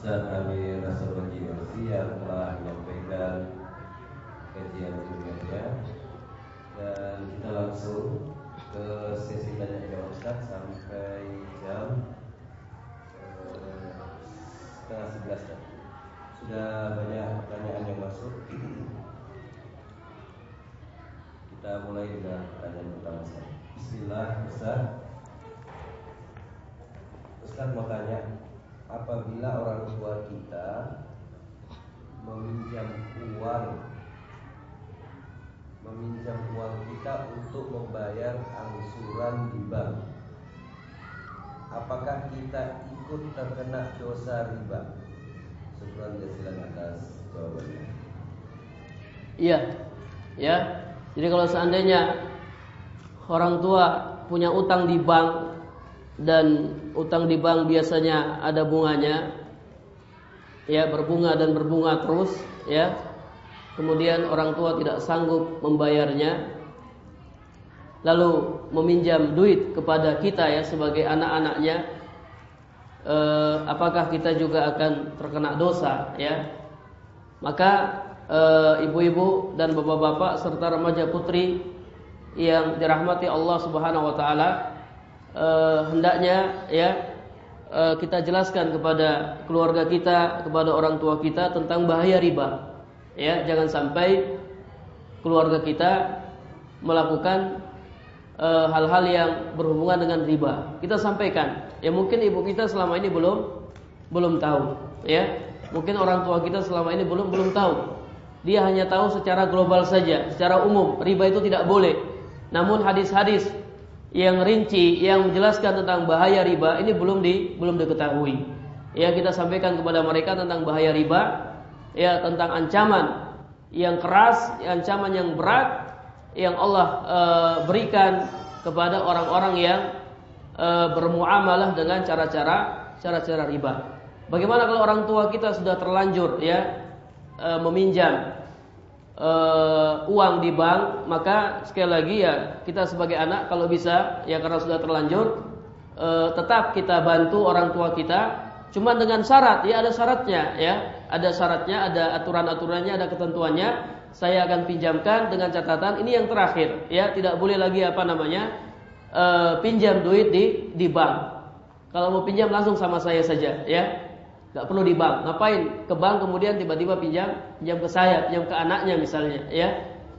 Ustaz Amir Nasr Baji yang telah menyampaikan kajian ilmiahnya dan kita langsung ke sesi tanya jawab Ustaz sampai jam eh, setengah sebelas Sudah banyak pertanyaan yang masuk. Kita mulai dengan pertanyaan pertama Ustaz. Bismillah Ustaz. Ustaz mau tanya, apabila orang tua kita meminjam uang meminjam uang kita untuk membayar angsuran di bank apakah kita ikut terkena dosa riba? Syukran jasilan atas jawabannya. Iya Ya. Jadi kalau seandainya Orang tua punya utang di bank Dan utang di bank biasanya ada bunganya ya berbunga dan berbunga terus ya. Kemudian orang tua tidak sanggup membayarnya. Lalu meminjam duit kepada kita ya sebagai anak-anaknya. Eh, apakah kita juga akan terkena dosa ya? Maka eh, ibu-ibu dan bapak-bapak serta remaja putri yang dirahmati Allah Subhanahu wa taala eh, hendaknya ya eh, kita jelaskan kepada keluarga kita, kepada orang tua kita tentang bahaya riba. Ya, jangan sampai keluarga kita melakukan eh, hal-hal uh, yang berhubungan dengan riba. Kita sampaikan. Ya mungkin ibu kita selama ini belum belum tahu, ya. Mungkin orang tua kita selama ini belum belum tahu. Dia hanya tahu secara global saja, secara umum riba itu tidak boleh. Namun hadis-hadis yang rinci yang menjelaskan tentang bahaya riba ini belum di belum diketahui. Ya kita sampaikan kepada mereka tentang bahaya riba, ya tentang ancaman yang keras, ancaman yang berat yang Allah e, berikan kepada orang-orang yang e, bermuamalah dengan cara-cara cara-cara riba. Bagaimana kalau orang tua kita sudah terlanjur ya e, meminjam uh, uang di bank, maka sekali lagi ya kita sebagai anak kalau bisa ya karena sudah terlanjur uh, tetap kita bantu orang tua kita, cuma dengan syarat ya ada syaratnya ya, ada syaratnya, ada aturan-aturannya, ada ketentuannya. Saya akan pinjamkan dengan catatan ini yang terakhir ya, tidak boleh lagi apa namanya uh, pinjam duit di di bank. Kalau mau pinjam langsung sama saya saja ya. Gak perlu di bank. Ngapain? Ke bank kemudian tiba-tiba pinjam, pinjam ke saya, pinjam ke anaknya misalnya, ya.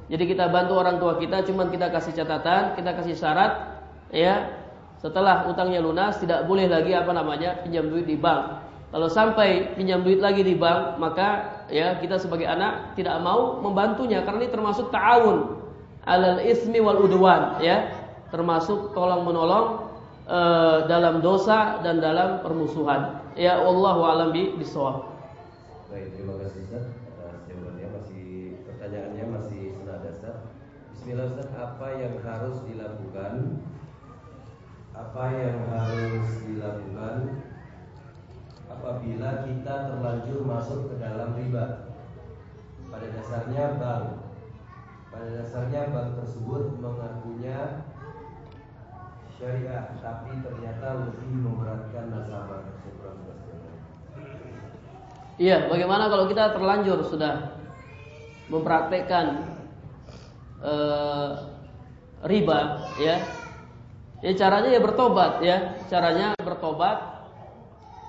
Jadi kita bantu orang tua kita, cuman kita kasih catatan, kita kasih syarat, ya. Setelah utangnya lunas, tidak boleh lagi apa namanya pinjam duit di bank. Kalau sampai pinjam duit lagi di bank, maka ya kita sebagai anak tidak mau membantunya karena ini termasuk ta'awun alal ismi wal udwan, ya. Termasuk tolong menolong e, dalam dosa dan dalam permusuhan. Ya Allah alam bi bisawab. Baik, terima kasih Ustaz atas jawabannya masih pertanyaannya masih senada Ustaz. Bismillah Ustaz, apa yang harus dilakukan? Apa yang harus dilakukan apabila kita terlanjur masuk ke dalam riba? Pada dasarnya bank pada dasarnya bank tersebut mengakunya syariah tapi ternyata lebih memberatkan nasabah. Iya, bagaimana kalau kita terlanjur sudah mempraktekkan e, riba, ya? Ya caranya ya bertobat, ya. Caranya bertobat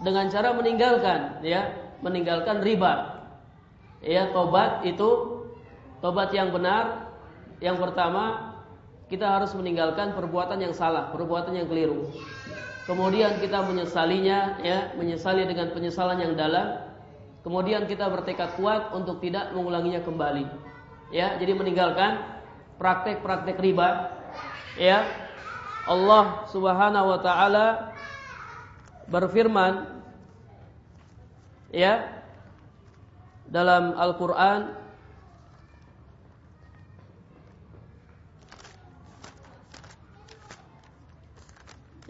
dengan cara meninggalkan, ya, meninggalkan riba. Ya, tobat itu tobat yang benar. Yang pertama, kita harus meninggalkan perbuatan yang salah, perbuatan yang keliru. Kemudian kita menyesalinya, ya, menyesali dengan penyesalan yang dalam Kemudian kita bertekad kuat untuk tidak mengulanginya kembali. Ya, jadi meninggalkan praktek-praktek riba. Ya. Allah Subhanahu wa taala berfirman ya dalam Al-Qur'an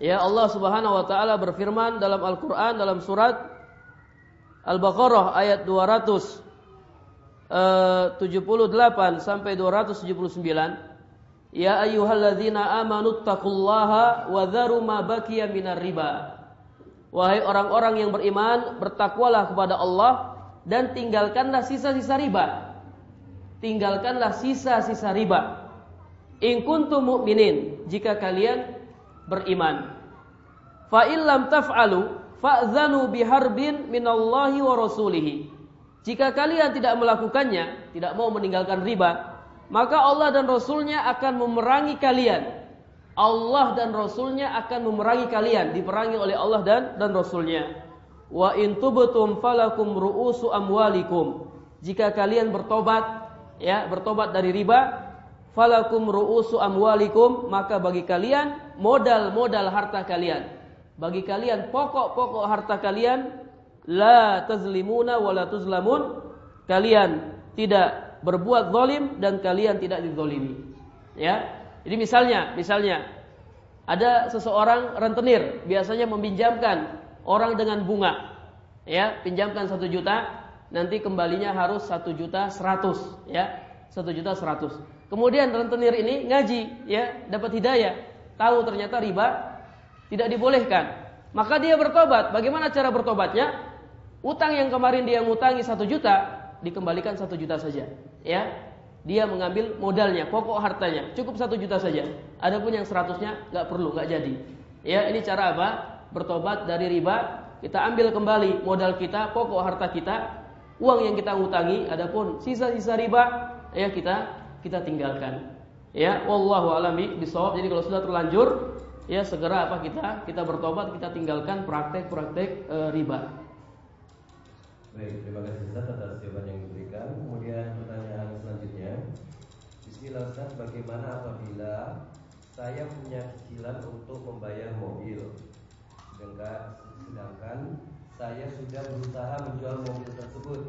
Ya Allah Subhanahu wa taala berfirman dalam Al-Qur'an dalam surat Al-Baqarah ayat 278 eh, sampai 279 Ya ayyuhalladzina amanu taqullaha wa dharu ma baqiya minar riba Wahai orang-orang yang beriman, bertakwalah kepada Allah dan tinggalkanlah sisa-sisa riba. Tinggalkanlah sisa-sisa riba. In kuntum mu'minin, jika kalian beriman. Fa illam taf'alu fa'zanu biharbin minallahi wa rasulihi. Jika kalian tidak melakukannya, tidak mau meninggalkan riba, maka Allah dan Rasulnya akan memerangi kalian Allah dan Rasulnya akan memerangi kalian, diperangi oleh Allah dan dan Rasulnya. Wa in tubtum falakum ru'usu amwalikum. Jika kalian bertobat, ya bertobat dari riba, falakum ru'usu amwalikum, maka bagi kalian modal-modal harta kalian. Bagi kalian pokok-pokok harta kalian, la tazlimuna wa la tuzlamun. Kalian tidak berbuat zalim dan kalian tidak dizalimi. Ya, jadi misalnya, misalnya ada seseorang rentenir biasanya meminjamkan orang dengan bunga, ya pinjamkan satu juta, nanti kembalinya harus satu juta seratus, ya satu juta seratus. Kemudian rentenir ini ngaji, ya dapat hidayah, tahu ternyata riba tidak dibolehkan, maka dia bertobat. Bagaimana cara bertobatnya? Utang yang kemarin dia ngutangi satu juta dikembalikan satu juta saja, ya dia mengambil modalnya, pokok hartanya, cukup satu juta saja. Adapun yang seratusnya nggak perlu, nggak jadi. Ya, ini cara apa? Bertobat dari riba, kita ambil kembali modal kita, pokok harta kita, uang yang kita ngutangi, adapun sisa-sisa riba, ya kita kita tinggalkan. Ya, wallahu alami bisawab. Jadi kalau sudah terlanjur, ya segera apa kita kita bertobat, kita tinggalkan praktek-praktek e, riba. Baik, terima kasih Ustaz atas jawaban yang diberikan. Kemudian pertanyaan selanjutnya. Bismillah Ustaz, bagaimana apabila saya punya cicilan untuk membayar mobil sedangkan, sedangkan saya sudah berusaha menjual mobil tersebut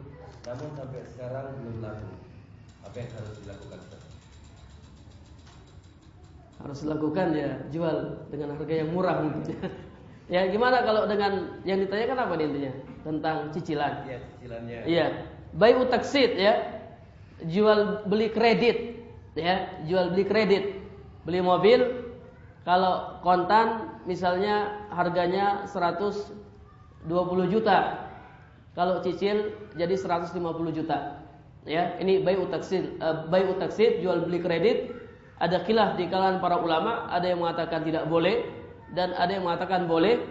namun sampai sekarang belum laku. Apa yang harus dilakukan Ustaz? Harus dilakukan ya, jual dengan harga yang murah mungkin. Ya gimana kalau dengan yang ditanyakan apa nih intinya tentang cicilan? Iya cicilannya. Iya, bayi utaksid ya, jual beli kredit ya, jual beli kredit, beli mobil kalau kontan misalnya harganya 120 juta, kalau cicil jadi 150 juta. Ya, ini bayi utaksid, uh, bayi utaksid jual beli kredit. Ada khilaf di kalangan para ulama, ada yang mengatakan tidak boleh, dan ada yang mengatakan boleh.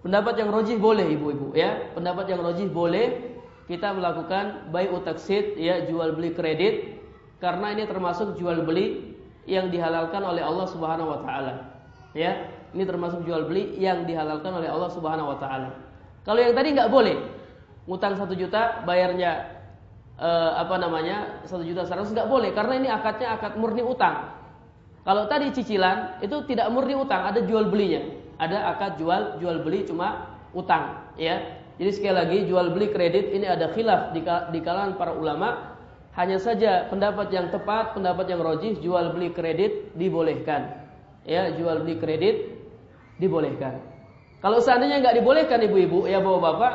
Pendapat yang rojih boleh ibu-ibu ya. Pendapat yang rojih boleh kita melakukan buy utaksid ya jual beli kredit karena ini termasuk jual beli yang dihalalkan oleh Allah Subhanahu wa taala. Ya, ini termasuk jual beli yang dihalalkan oleh Allah Subhanahu wa taala. Kalau yang tadi nggak boleh, ngutang satu juta bayarnya eh, apa namanya satu juta seratus nggak boleh karena ini akadnya akad murni utang. Kalau tadi cicilan itu tidak murni utang, ada jual belinya. Ada akad jual jual beli cuma utang, ya. Jadi sekali lagi jual beli kredit ini ada khilaf di, di kalangan para ulama. Hanya saja pendapat yang tepat, pendapat yang rojih jual beli kredit dibolehkan. Ya, jual beli kredit dibolehkan. Kalau seandainya nggak dibolehkan ibu-ibu, ya bapak-bapak,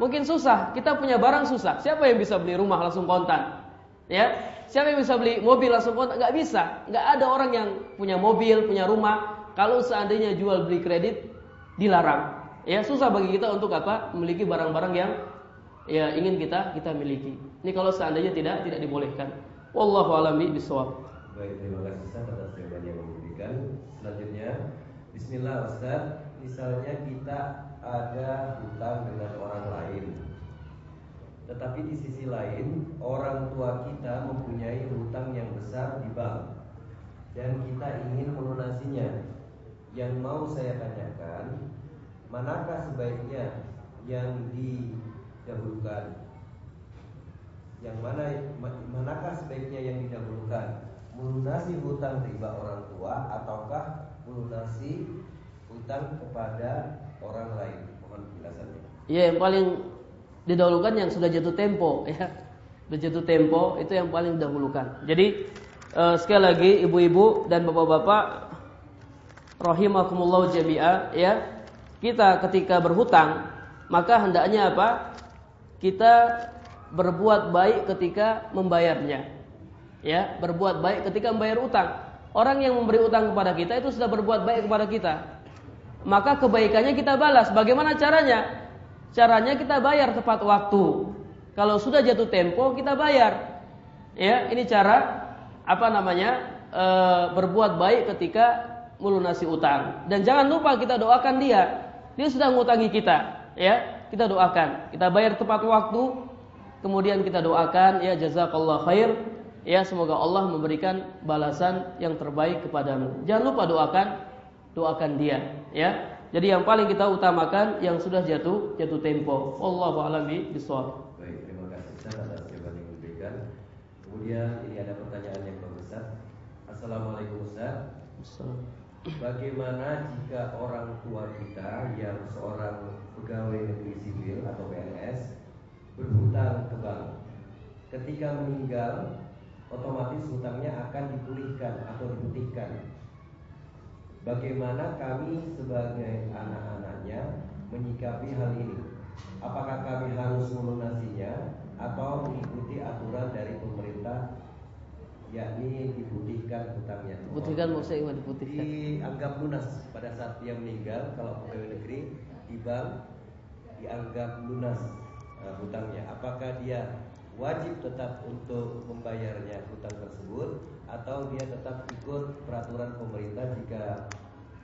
mungkin susah. Kita punya barang susah. Siapa yang bisa beli rumah langsung kontan? Ya, siapa yang bisa beli mobil langsung kontak? Gak bisa. Gak ada orang yang punya mobil, punya rumah. Kalau seandainya jual beli kredit dilarang. Ya susah bagi kita untuk apa? Memiliki barang-barang yang ya ingin kita kita miliki. Ini kalau seandainya tidak tidak dibolehkan. Wallahu a'lam. Baik, terima kasih Ustaz atas jawaban yang memberikan. Selanjutnya, Bismillah Ustaz, misalnya kita ada hutang dengan orang lain tetapi di sisi lain, orang tua kita mempunyai hutang yang besar di bank dan kita ingin melunasinya. Yang mau saya tanyakan, manakah sebaiknya yang didahulukan? Yang mana manakah sebaiknya yang didahulukan? Melunasi hutang riba orang tua ataukah melunasi hutang kepada orang lain? Mohon penjelasannya. Iya, yang paling didahulukan yang sudah jatuh tempo ya. Sudah jatuh tempo itu yang paling didahulukan. Jadi uh, sekali lagi ibu-ibu dan bapak-bapak rahimakumullah jami'a ya. Kita ketika berhutang maka hendaknya apa? Kita berbuat baik ketika membayarnya. Ya, berbuat baik ketika membayar utang. Orang yang memberi utang kepada kita itu sudah berbuat baik kepada kita. maka kebaikannya kita balas. Bagaimana caranya? Caranya kita bayar tepat waktu. Kalau sudah jatuh tempo kita bayar. Ya, ini cara apa namanya? E, berbuat baik ketika melunasi utang. Dan jangan lupa kita doakan dia. Dia sudah ngutangi kita, ya. Kita doakan. Kita bayar tepat waktu. Kemudian kita doakan ya jazakallah khair. Ya semoga Allah memberikan balasan yang terbaik kepadamu. Jangan lupa doakan doakan dia, ya. Jadi yang paling kita utamakan yang sudah jatuh jatuh tempo. Allahu a'lam bishawab. Baik, terima kasih Ustaz atas jawaban yang diberikan. Kemudian ini ada pertanyaan yang berbesar. Assalamualaikum Ustaz. Bagaimana jika orang tua kita yang seorang pegawai negeri sipil atau PNS berhutang ke bank? Ketika meninggal, otomatis hutangnya akan dipulihkan atau diputihkan Bagaimana kami sebagai anak-anaknya menyikapi hal ini? Apakah kami harus melunasinya atau mengikuti aturan dari pemerintah yakni diputihkan hutangnya? Putihkan maksudnya diputihkan? Dianggap lunas pada saat dia meninggal kalau pegawai negeri di bank dianggap lunas uh, hutangnya. Apakah dia wajib tetap untuk membayarnya hutang tersebut atau dia tetap ikut peraturan pemerintah jika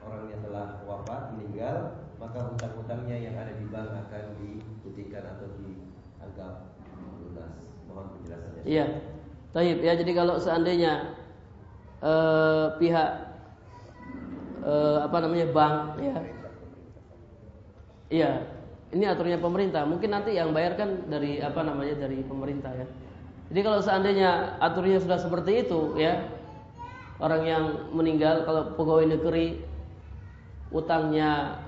orangnya telah wafat meninggal maka hutang-hutangnya yang ada di bank akan diputihkan atau dianggap lunas. Mohon penjelasannya. Iya. Taib ya jadi kalau seandainya eh, pihak eh, apa namanya bank ya. Iya. Ini aturannya pemerintah. Mungkin nanti yang bayar kan dari apa namanya dari pemerintah ya jadi kalau seandainya aturannya sudah seperti itu ya orang yang meninggal kalau pegawai negeri utangnya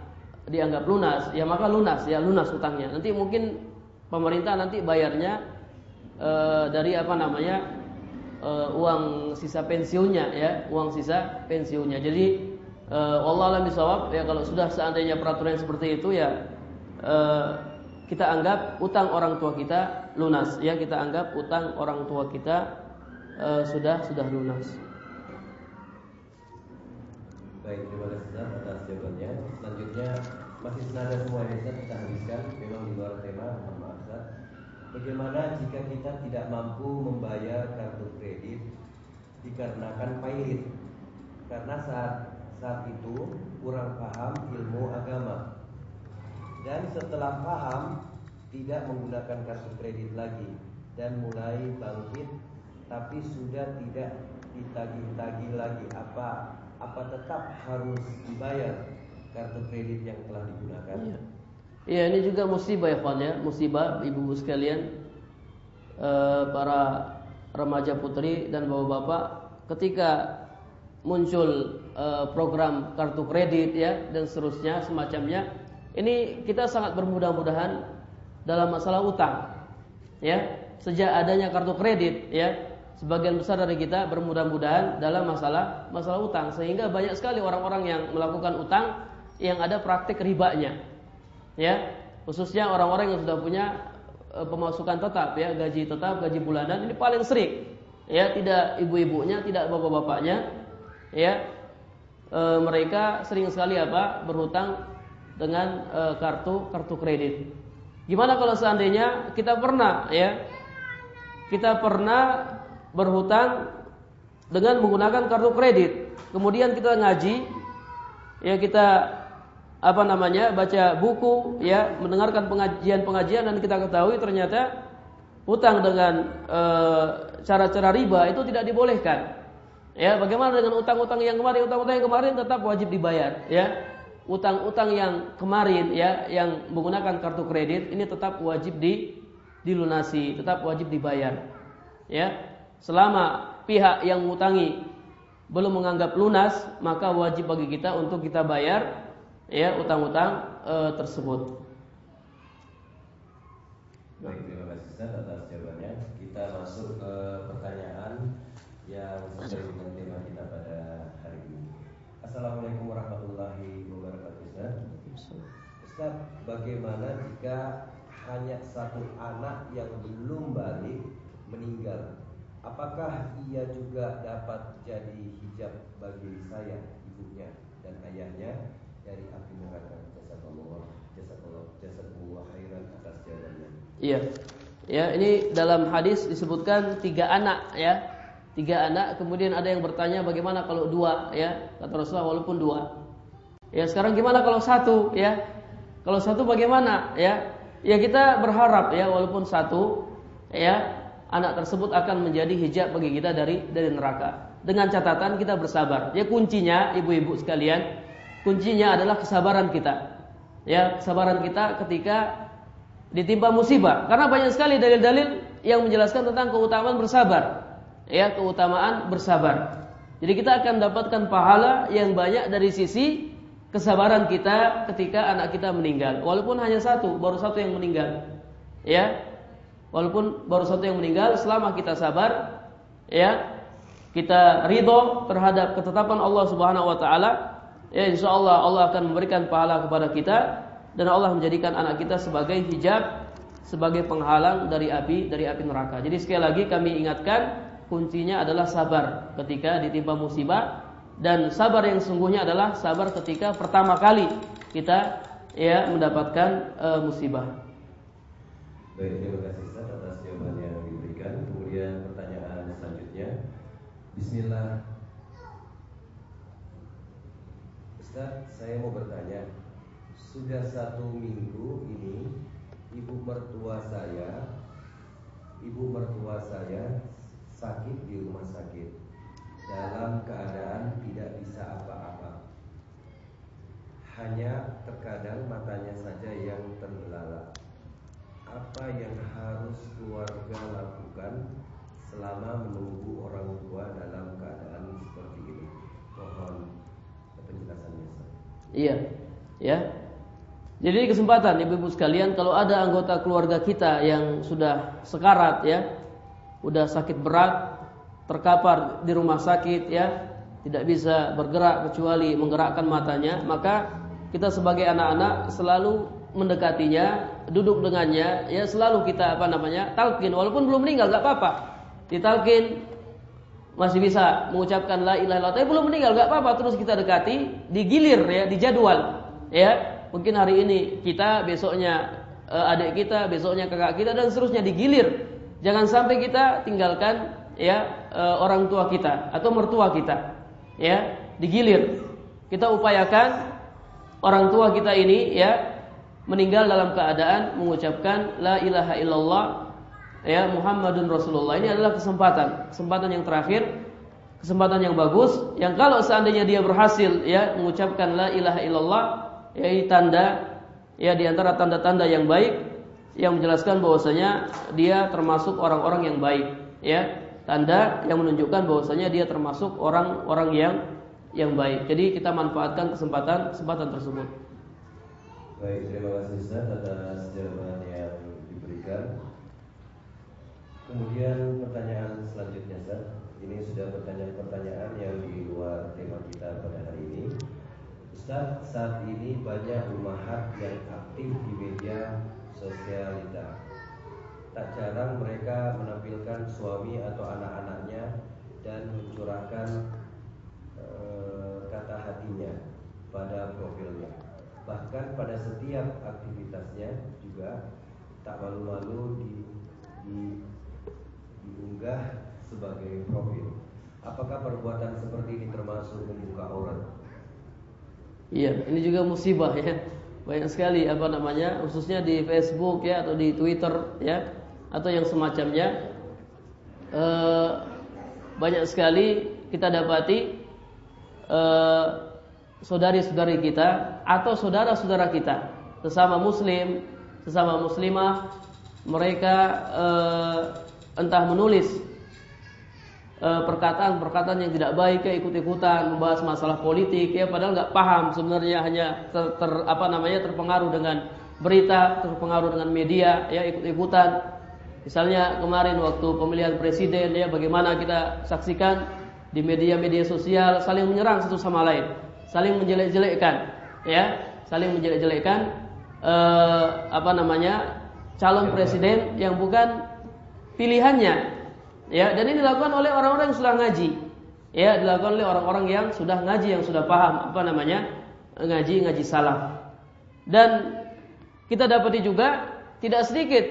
dianggap lunas ya maka lunas ya lunas utangnya. Nanti mungkin pemerintah nanti bayarnya e, dari apa namanya e, uang sisa pensiunnya ya uang sisa pensiunnya. Jadi e, Allah alam ya kalau sudah seandainya peraturan seperti itu ya e, kita anggap utang orang tua kita lunas ya kita anggap utang orang tua kita uh, sudah sudah lunas. Baik, terima kasih atas jawabannya. Selanjutnya masih senada semua ya Ustaz kita habiskan memang di luar tema, mohon maaf. Bagaimana jika kita tidak mampu membayar kartu kredit dikarenakan pailit? Karena saat saat itu kurang paham ilmu agama dan setelah paham tidak menggunakan kartu kredit lagi. Dan mulai bangkit tapi sudah tidak ditagih-tagih lagi. Apa apa tetap harus dibayar kartu kredit yang telah digunakan? Iya, ya, ini juga musibah ya Pak musibah ibu-ibu sekalian. E, para remaja putri dan bapak-bapak ketika muncul e, program kartu kredit ya dan seterusnya semacamnya ini kita sangat bermudah-mudahan dalam masalah utang. Ya, sejak adanya kartu kredit ya, sebagian besar dari kita bermudah-mudahan dalam masalah masalah utang sehingga banyak sekali orang-orang yang melakukan utang yang ada praktik ribanya. Ya, khususnya orang-orang yang sudah punya e, pemasukan tetap ya, gaji tetap, gaji bulanan ini paling sering. Ya, tidak ibu-ibunya, tidak bapak-bapaknya. Ya, e, mereka sering sekali apa? berhutang dengan e, kartu kartu kredit. Gimana kalau seandainya kita pernah ya kita pernah berhutang dengan menggunakan kartu kredit, kemudian kita ngaji, ya kita apa namanya baca buku, ya mendengarkan pengajian-pengajian dan kita ketahui ternyata hutang dengan e, cara-cara e, riba itu tidak dibolehkan. Ya, bagaimana dengan utang-utang yang kemarin? Utang-utang yang kemarin tetap wajib dibayar, ya utang-utang yang kemarin ya yang menggunakan kartu kredit ini tetap wajib di dilunasi, tetap wajib dibayar. Ya. Selama pihak yang mengutangi belum menganggap lunas, maka wajib bagi kita untuk kita bayar ya utang-utang e, tersebut. Baik, terima kasih Ustaz atas jawabannya. Kita masuk ke pertanyaan yang sesuai dengan tema kita pada hari ini. Assalamualaikum warahmatullahi Ustaz, bagaimana jika hanya satu anak yang belum balik meninggal? Apakah ia juga dapat jadi hijab bagi saya, ibunya dan ayahnya dari api neraka. Jazakallah, jazakallah, jazakallah khairan atas jawabannya. Iya. Ya, ini dalam hadis disebutkan tiga anak ya. Tiga anak, kemudian ada yang bertanya bagaimana kalau dua ya, kata Rasulullah walaupun dua. Ya, sekarang gimana kalau satu ya? Kalau satu bagaimana ya? Ya kita berharap ya walaupun satu ya anak tersebut akan menjadi hijab bagi kita dari dari neraka. Dengan catatan kita bersabar. Ya kuncinya ibu-ibu sekalian, kuncinya adalah kesabaran kita. Ya, kesabaran kita ketika ditimpa musibah. Karena banyak sekali dalil-dalil yang menjelaskan tentang keutamaan bersabar ya keutamaan bersabar. Jadi kita akan dapatkan pahala yang banyak dari sisi kesabaran kita ketika anak kita meninggal. Walaupun hanya satu, baru satu yang meninggal. Ya. Walaupun baru satu yang meninggal, selama kita sabar, ya, kita ridho terhadap ketetapan Allah Subhanahu wa taala, ya insya Allah Allah akan memberikan pahala kepada kita dan Allah menjadikan anak kita sebagai hijab sebagai penghalang dari api dari api neraka. Jadi sekali lagi kami ingatkan kuncinya adalah sabar ketika ditimpa musibah dan sabar yang sungguhnya adalah sabar ketika pertama kali kita ya mendapatkan uh, musibah. Baik, terima kasih Ustaz atas jawaban yang diberikan. Kemudian pertanyaan selanjutnya. Bismillah. Ustaz, saya mau bertanya. Sudah satu minggu ini ibu mertua saya, ibu mertua saya sakit di rumah sakit dalam keadaan tidak bisa apa-apa. Hanya terkadang matanya saja yang terbelalak. Apa yang harus keluarga lakukan selama menunggu orang tua dalam keadaan seperti ini? Mohon penjelasannya. Iya, ya. Jadi kesempatan ibu-ibu sekalian kalau ada anggota keluarga kita yang sudah sekarat ya, udah sakit berat, terkapar di rumah sakit ya, tidak bisa bergerak kecuali menggerakkan matanya, maka kita sebagai anak-anak selalu mendekatinya, duduk dengannya, ya selalu kita apa namanya talkin, walaupun belum meninggal gak apa-apa, ditalkin masih bisa mengucapkan la ilaha illallah, tapi belum meninggal gak apa-apa, terus kita dekati, digilir ya, dijadwal, ya. Mungkin hari ini kita, besoknya eh, adik kita, besoknya kakak kita dan seterusnya digilir. Jangan sampai kita tinggalkan ya e, orang tua kita atau mertua kita. Ya, digilir. Kita upayakan orang tua kita ini ya meninggal dalam keadaan mengucapkan la ilaha illallah ya Muhammadun Rasulullah. Ini adalah kesempatan, kesempatan yang terakhir, kesempatan yang bagus yang kalau seandainya dia berhasil ya mengucapkan la ilaha illallah ya tanda ya di antara tanda-tanda yang baik yang menjelaskan bahwasanya dia termasuk orang-orang yang baik, ya. Tanda yang menunjukkan bahwasanya dia termasuk orang-orang yang yang baik. Jadi kita manfaatkan kesempatan kesempatan tersebut. Baik, terima kasih Ustaz atas jawaban yang diberikan. Kemudian pertanyaan selanjutnya Ustaz. Ini sudah pertanyaan-pertanyaan yang di luar tema kita pada hari ini. Ustaz, saat ini banyak umahat yang aktif di media sosialita. Tak jarang mereka menampilkan suami atau anak-anaknya dan mencurahkan e, kata hatinya pada profilnya. Bahkan pada setiap aktivitasnya juga tak malu-malu di, di, diunggah sebagai profil. Apakah perbuatan seperti ini termasuk membuka aurat? Iya, ini juga musibah ya banyak sekali apa namanya khususnya di Facebook ya atau di Twitter ya atau yang semacamnya e, banyak sekali kita dapati e, saudari-saudari kita atau saudara-saudara kita sesama muslim sesama muslimah mereka e, entah menulis perkataan-perkataan yang tidak baik ya ikut-ikutan membahas masalah politik ya padahal nggak paham sebenarnya hanya ter, ter apa namanya terpengaruh dengan berita terpengaruh dengan media ya ikut-ikutan misalnya kemarin waktu pemilihan presiden ya bagaimana kita saksikan di media-media sosial saling menyerang satu sama lain saling menjelek-jelekkan ya saling menjelek-jelekkan eh, apa namanya calon presiden yang bukan pilihannya Ya, dan ini dilakukan oleh orang-orang yang sudah ngaji. Ya, dilakukan oleh orang-orang yang sudah ngaji, yang sudah paham apa namanya? ngaji-ngaji salaf. Dan kita dapati juga tidak sedikit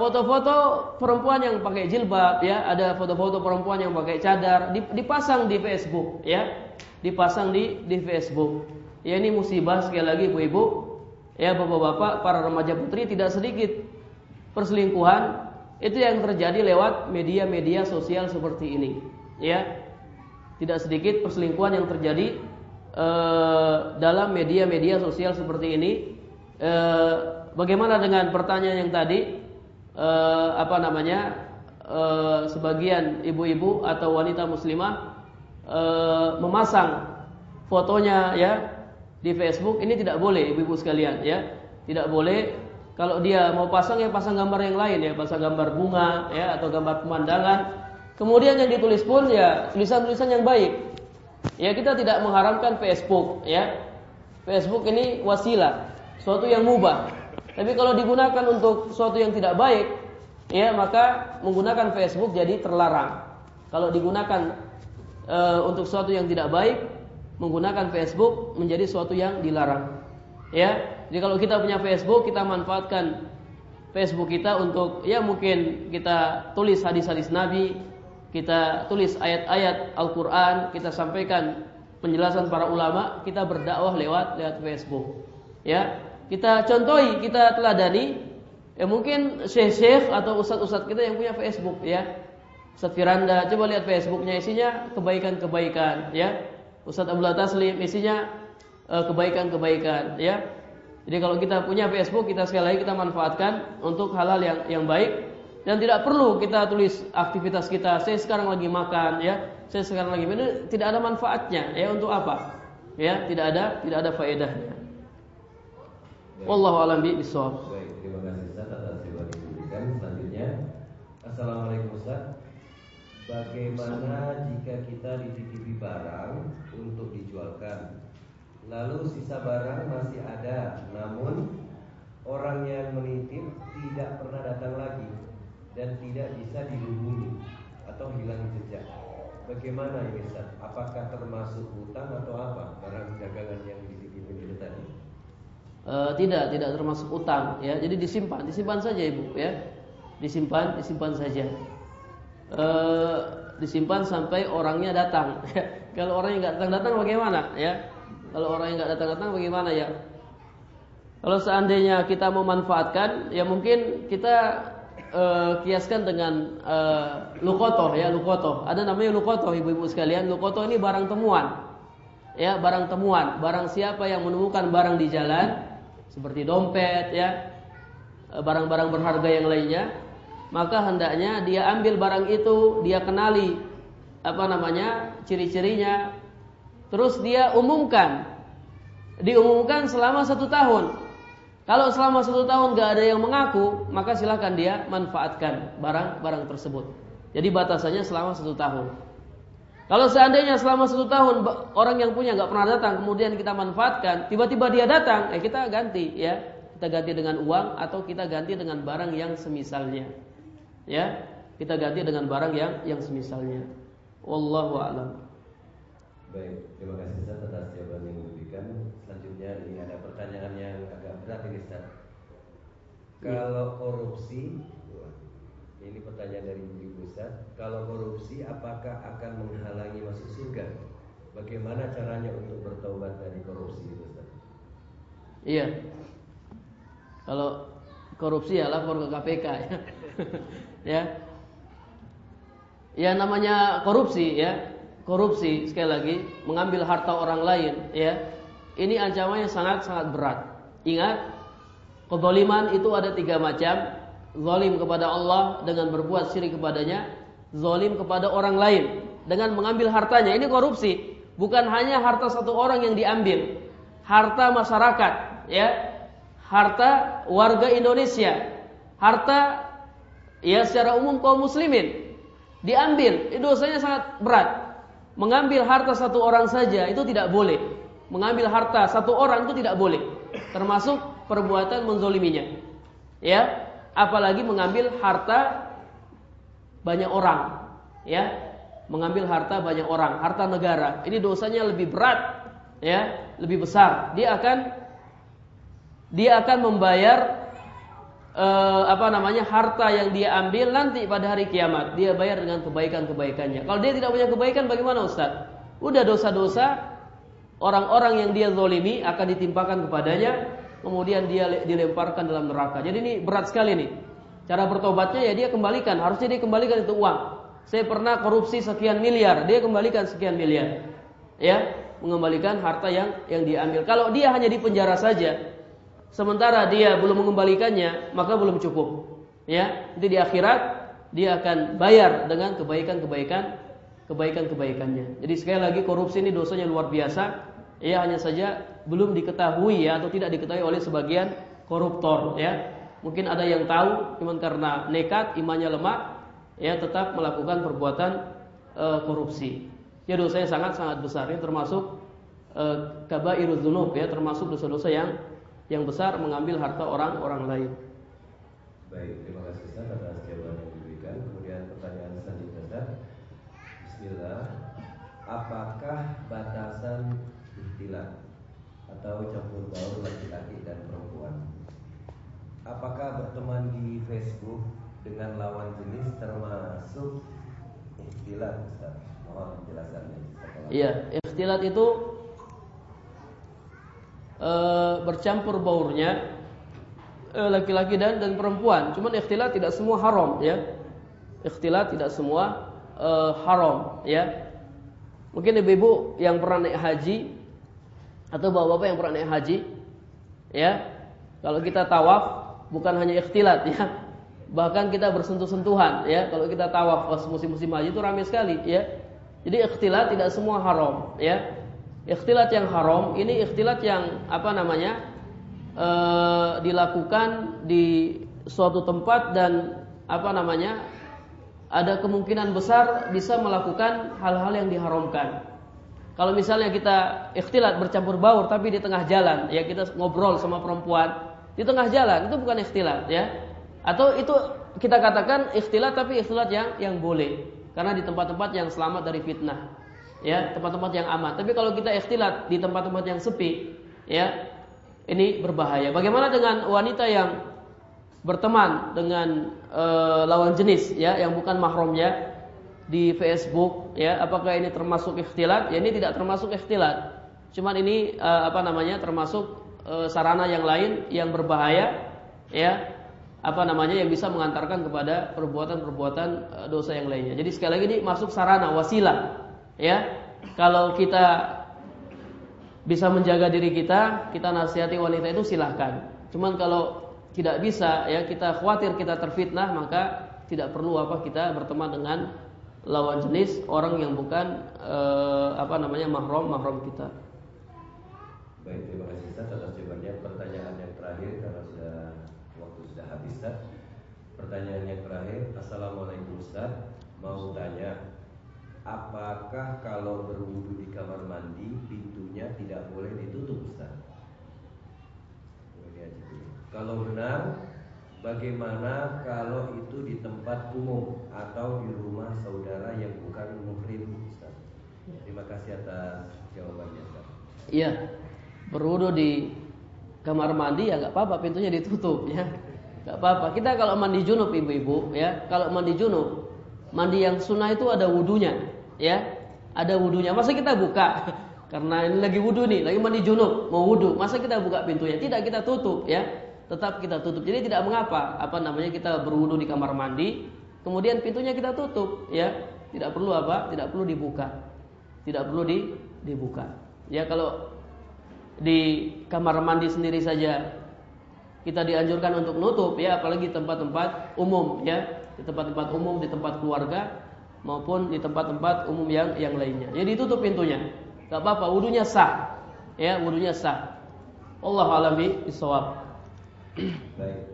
foto-foto uh, perempuan yang pakai jilbab ya, ada foto-foto perempuan yang pakai cadar dipasang di Facebook ya, dipasang di di Facebook. Ya ini musibah sekali lagi ibu-ibu, ya bapak-bapak, para remaja putri tidak sedikit perselingkuhan itu yang terjadi lewat media-media sosial seperti ini. Ya, tidak sedikit perselingkuhan yang terjadi uh, dalam media-media sosial seperti ini. Uh, bagaimana dengan pertanyaan yang tadi? Uh, apa namanya? Uh, sebagian ibu-ibu atau wanita muslimah uh, memasang fotonya ya di Facebook ini tidak boleh ibu-ibu sekalian ya tidak boleh kalau dia mau pasang ya pasang gambar yang lain ya pasang gambar bunga ya atau gambar pemandangan Kemudian yang ditulis pun ya tulisan-tulisan yang baik. Ya kita tidak mengharamkan Facebook ya. Facebook ini wasilah, suatu yang mubah. Tapi kalau digunakan untuk suatu yang tidak baik, ya maka menggunakan Facebook jadi terlarang. Kalau digunakan e, untuk suatu yang tidak baik, menggunakan Facebook menjadi suatu yang dilarang. Ya, jadi kalau kita punya Facebook, kita manfaatkan Facebook kita untuk ya mungkin kita tulis hadis-hadis Nabi, kita tulis ayat-ayat Al-Quran, kita sampaikan penjelasan para ulama, kita berdakwah lewat lewat Facebook. Ya, kita contohi, kita teladani. Ya mungkin syekh-syekh atau ustadz-ustadz kita yang punya Facebook, ya. Ustadz Firanda, coba lihat Facebooknya isinya kebaikan-kebaikan, ya. Ustadz Abdullah Taslim isinya eh, kebaikan-kebaikan, ya. Jadi kalau kita punya Facebook, kita sekali lagi kita manfaatkan untuk hal-hal yang yang baik dan tidak perlu kita tulis aktivitas kita. Saya sekarang lagi makan, ya. Saya sekarang lagi minum. Tidak ada manfaatnya, ya. Untuk apa? Ya, tidak ada, tidak ada faedahnya. Wallahu a'lam bishawab. Baik, terima kasih Ustaz atas jawaban yang diberikan. Selanjutnya, Assalamualaikum Ustaz. Bagaimana jika kita dititipi barang untuk dijualkan, lalu sisa barang masih ada, namun orang yang menitip tidak pernah datang lagi? dan tidak bisa dihubungi atau hilang jejak. Bagaimana ini Ustaz? Apakah termasuk hutang atau apa barang dagangan yang dititipin itu tadi? E, tidak, tidak termasuk utang ya. Jadi disimpan, disimpan saja Ibu ya. Disimpan, disimpan saja. E, disimpan sampai orangnya datang. Kalau orang yang nggak datang-datang bagaimana ya? Kalau orang yang nggak datang-datang bagaimana ya? Kalau seandainya kita memanfaatkan, ya mungkin kita uh, kiaskan dengan uh, lukoto ya lukoto. Ada namanya lukoto ibu-ibu sekalian. Lukoto ini barang temuan. Ya barang temuan. Barang siapa yang menemukan barang di jalan seperti dompet ya eh, barang-barang berharga yang lainnya maka hendaknya dia ambil barang itu dia kenali apa namanya ciri-cirinya terus dia umumkan diumumkan selama satu tahun kalau selama satu tahun gak ada yang mengaku, maka silahkan dia manfaatkan barang-barang tersebut. Jadi batasannya selama satu tahun. Kalau seandainya selama satu tahun orang yang punya nggak pernah datang, kemudian kita manfaatkan, tiba-tiba dia datang, eh kita ganti ya, kita ganti dengan uang atau kita ganti dengan barang yang semisalnya, ya, kita ganti dengan barang yang yang semisalnya. Wallahu a'lam. Baik, terima kasih Ustaz atas jawaban yang diberikan. Selanjutnya ini ada pertanyaan yang agak berat ini Ustaz. Kalau korupsi, ini pertanyaan dari Ustaz. Kalau korupsi apakah akan menghalangi masuk surga? Bagaimana caranya untuk bertobat dari korupsi itu Ustaz? Iya. Kalau korupsi ya lapor ke KPK ya. ya. Ya namanya korupsi ya korupsi sekali lagi mengambil harta orang lain ya ini ancamannya sangat sangat berat ingat kezaliman itu ada tiga macam zalim kepada Allah dengan berbuat syirik kepadanya. Zalim kepada orang lain dengan mengambil hartanya. Ini korupsi. Bukan hanya harta satu orang yang diambil. Harta masyarakat ya. Harta warga Indonesia. Harta ya secara umum kaum muslimin. Diambil. Dosanya sangat berat. Mengambil harta satu orang saja itu tidak boleh. Mengambil harta satu orang itu tidak boleh. Termasuk perbuatan menzoliminya. Ya, apalagi mengambil harta banyak orang. Ya, mengambil harta banyak orang, harta negara. Ini dosanya lebih berat ya, lebih besar. Dia akan dia akan membayar eh, apa namanya harta yang dia ambil nanti pada hari kiamat. Dia bayar dengan kebaikan-kebaikannya. Kalau dia tidak punya kebaikan bagaimana Ustaz? Udah dosa-dosa orang-orang yang dia zolimi akan ditimpakan kepadanya, kemudian dia dilemparkan dalam neraka. Jadi ini berat sekali nih. Cara bertobatnya ya dia kembalikan, harusnya dia kembalikan itu uang. Saya pernah korupsi sekian miliar, dia kembalikan sekian miliar. Ya, mengembalikan harta yang yang diambil. Kalau dia hanya di penjara saja, sementara dia belum mengembalikannya, maka belum cukup. Ya, nanti di akhirat dia akan bayar dengan kebaikan-kebaikan kebaikan-kebaikannya. Jadi sekali lagi korupsi ini dosanya luar biasa. Ya hanya saja belum diketahui ya atau tidak diketahui oleh sebagian koruptor ya. Mungkin ada yang tahu cuman karena nekat imannya lemah ya tetap melakukan perbuatan e, korupsi. Ya dosanya sangat sangat besar ya termasuk e, kabairuz dzunub ya termasuk dosa-dosa yang yang besar mengambil harta orang-orang lain. Baik, terima kasih Ustaz atas jawaban yang diberikan. Kemudian pertanyaan selanjutnya Ustaz. Bismillah. Apakah batasan ikhtilat atau campur baur laki-laki dan perempuan? Apakah berteman di Facebook dengan lawan jenis termasuk ikhtilat? Mohon penjelasannya. Iya, ikhtilat itu e, bercampur baurnya eh, laki-laki dan dan perempuan. Cuman ikhtilat tidak semua haram ya. Ikhtilat tidak semua e, haram ya. Mungkin ibu-ibu yang pernah naik haji atau bapak-bapak yang pernah naik haji. Ya. Kalau kita tawaf bukan hanya ikhtilat ya, bahkan kita bersentuh-sentuhan ya. Kalau kita tawaf pas musim-musim haji itu ramai sekali ya. Jadi ikhtilat tidak semua haram ya. Ikhtilat yang haram ini ikhtilat yang apa namanya e, dilakukan di suatu tempat dan apa namanya ada kemungkinan besar bisa melakukan hal-hal yang diharamkan kalau misalnya kita ikhtilat bercampur baur tapi di tengah jalan ya kita ngobrol sama perempuan di tengah jalan itu bukan ikhtilat ya atau itu kita katakan ikhtilat tapi ikhtilat yang yang boleh karena di tempat-tempat yang selamat dari fitnah. Ya, tempat-tempat yang aman. Tapi kalau kita ikhtilat di tempat-tempat yang sepi, ya, ini berbahaya. Bagaimana dengan wanita yang berteman dengan e, lawan jenis ya yang bukan mahramnya di Facebook ya apakah ini termasuk ikhtilat ya ini tidak termasuk ikhtilat cuman ini e, apa namanya termasuk e, sarana yang lain yang berbahaya ya apa namanya yang bisa mengantarkan kepada perbuatan-perbuatan eh, dosa yang lainnya. Jadi sekali lagi ini masuk sarana wasilah. Ya. Kalau kita bisa menjaga diri kita, kita nasihati wanita itu silahkan. Cuman kalau tidak bisa ya kita khawatir kita terfitnah maka tidak perlu apa kita berteman dengan lawan jenis orang yang bukan eh, apa namanya mahram mahram kita. Baik, terima kasih Ustaz atas jawabannya. Pertanyaan yang terakhir karena sudah sudah habis Ustaz. Pertanyaan yang terakhir, Assalamualaikum Ustaz. Mau tanya, apakah kalau berwudu di kamar mandi pintunya tidak boleh ditutup Ustaz? Kalau benar, bagaimana kalau itu di tempat umum atau di rumah saudara yang bukan muhrim Ustaz? Terima kasih atas jawabannya Ustaz. Iya, berwudu di kamar mandi ya nggak apa-apa pintunya ditutup ya Gak apa-apa. Kita kalau mandi junub ibu-ibu ya, kalau mandi junub, mandi yang sunnah itu ada wudhunya, ya, ada wudhunya. Masa kita buka? Karena ini lagi wudhu nih, lagi mandi junub, mau wudhu. Masa kita buka pintunya? Tidak kita tutup, ya. Tetap kita tutup. Jadi tidak mengapa. Apa namanya kita berwudhu di kamar mandi, kemudian pintunya kita tutup, ya. Tidak perlu apa? Tidak perlu dibuka. Tidak perlu di, dibuka. Ya kalau di kamar mandi sendiri saja kita dianjurkan untuk nutup ya apalagi tempat-tempat umum ya di tempat-tempat umum di tempat keluarga maupun di tempat-tempat umum yang yang lainnya jadi tutup pintunya gak apa-apa wudhunya sah ya wudhunya sah Allah alami bisawab 嗯来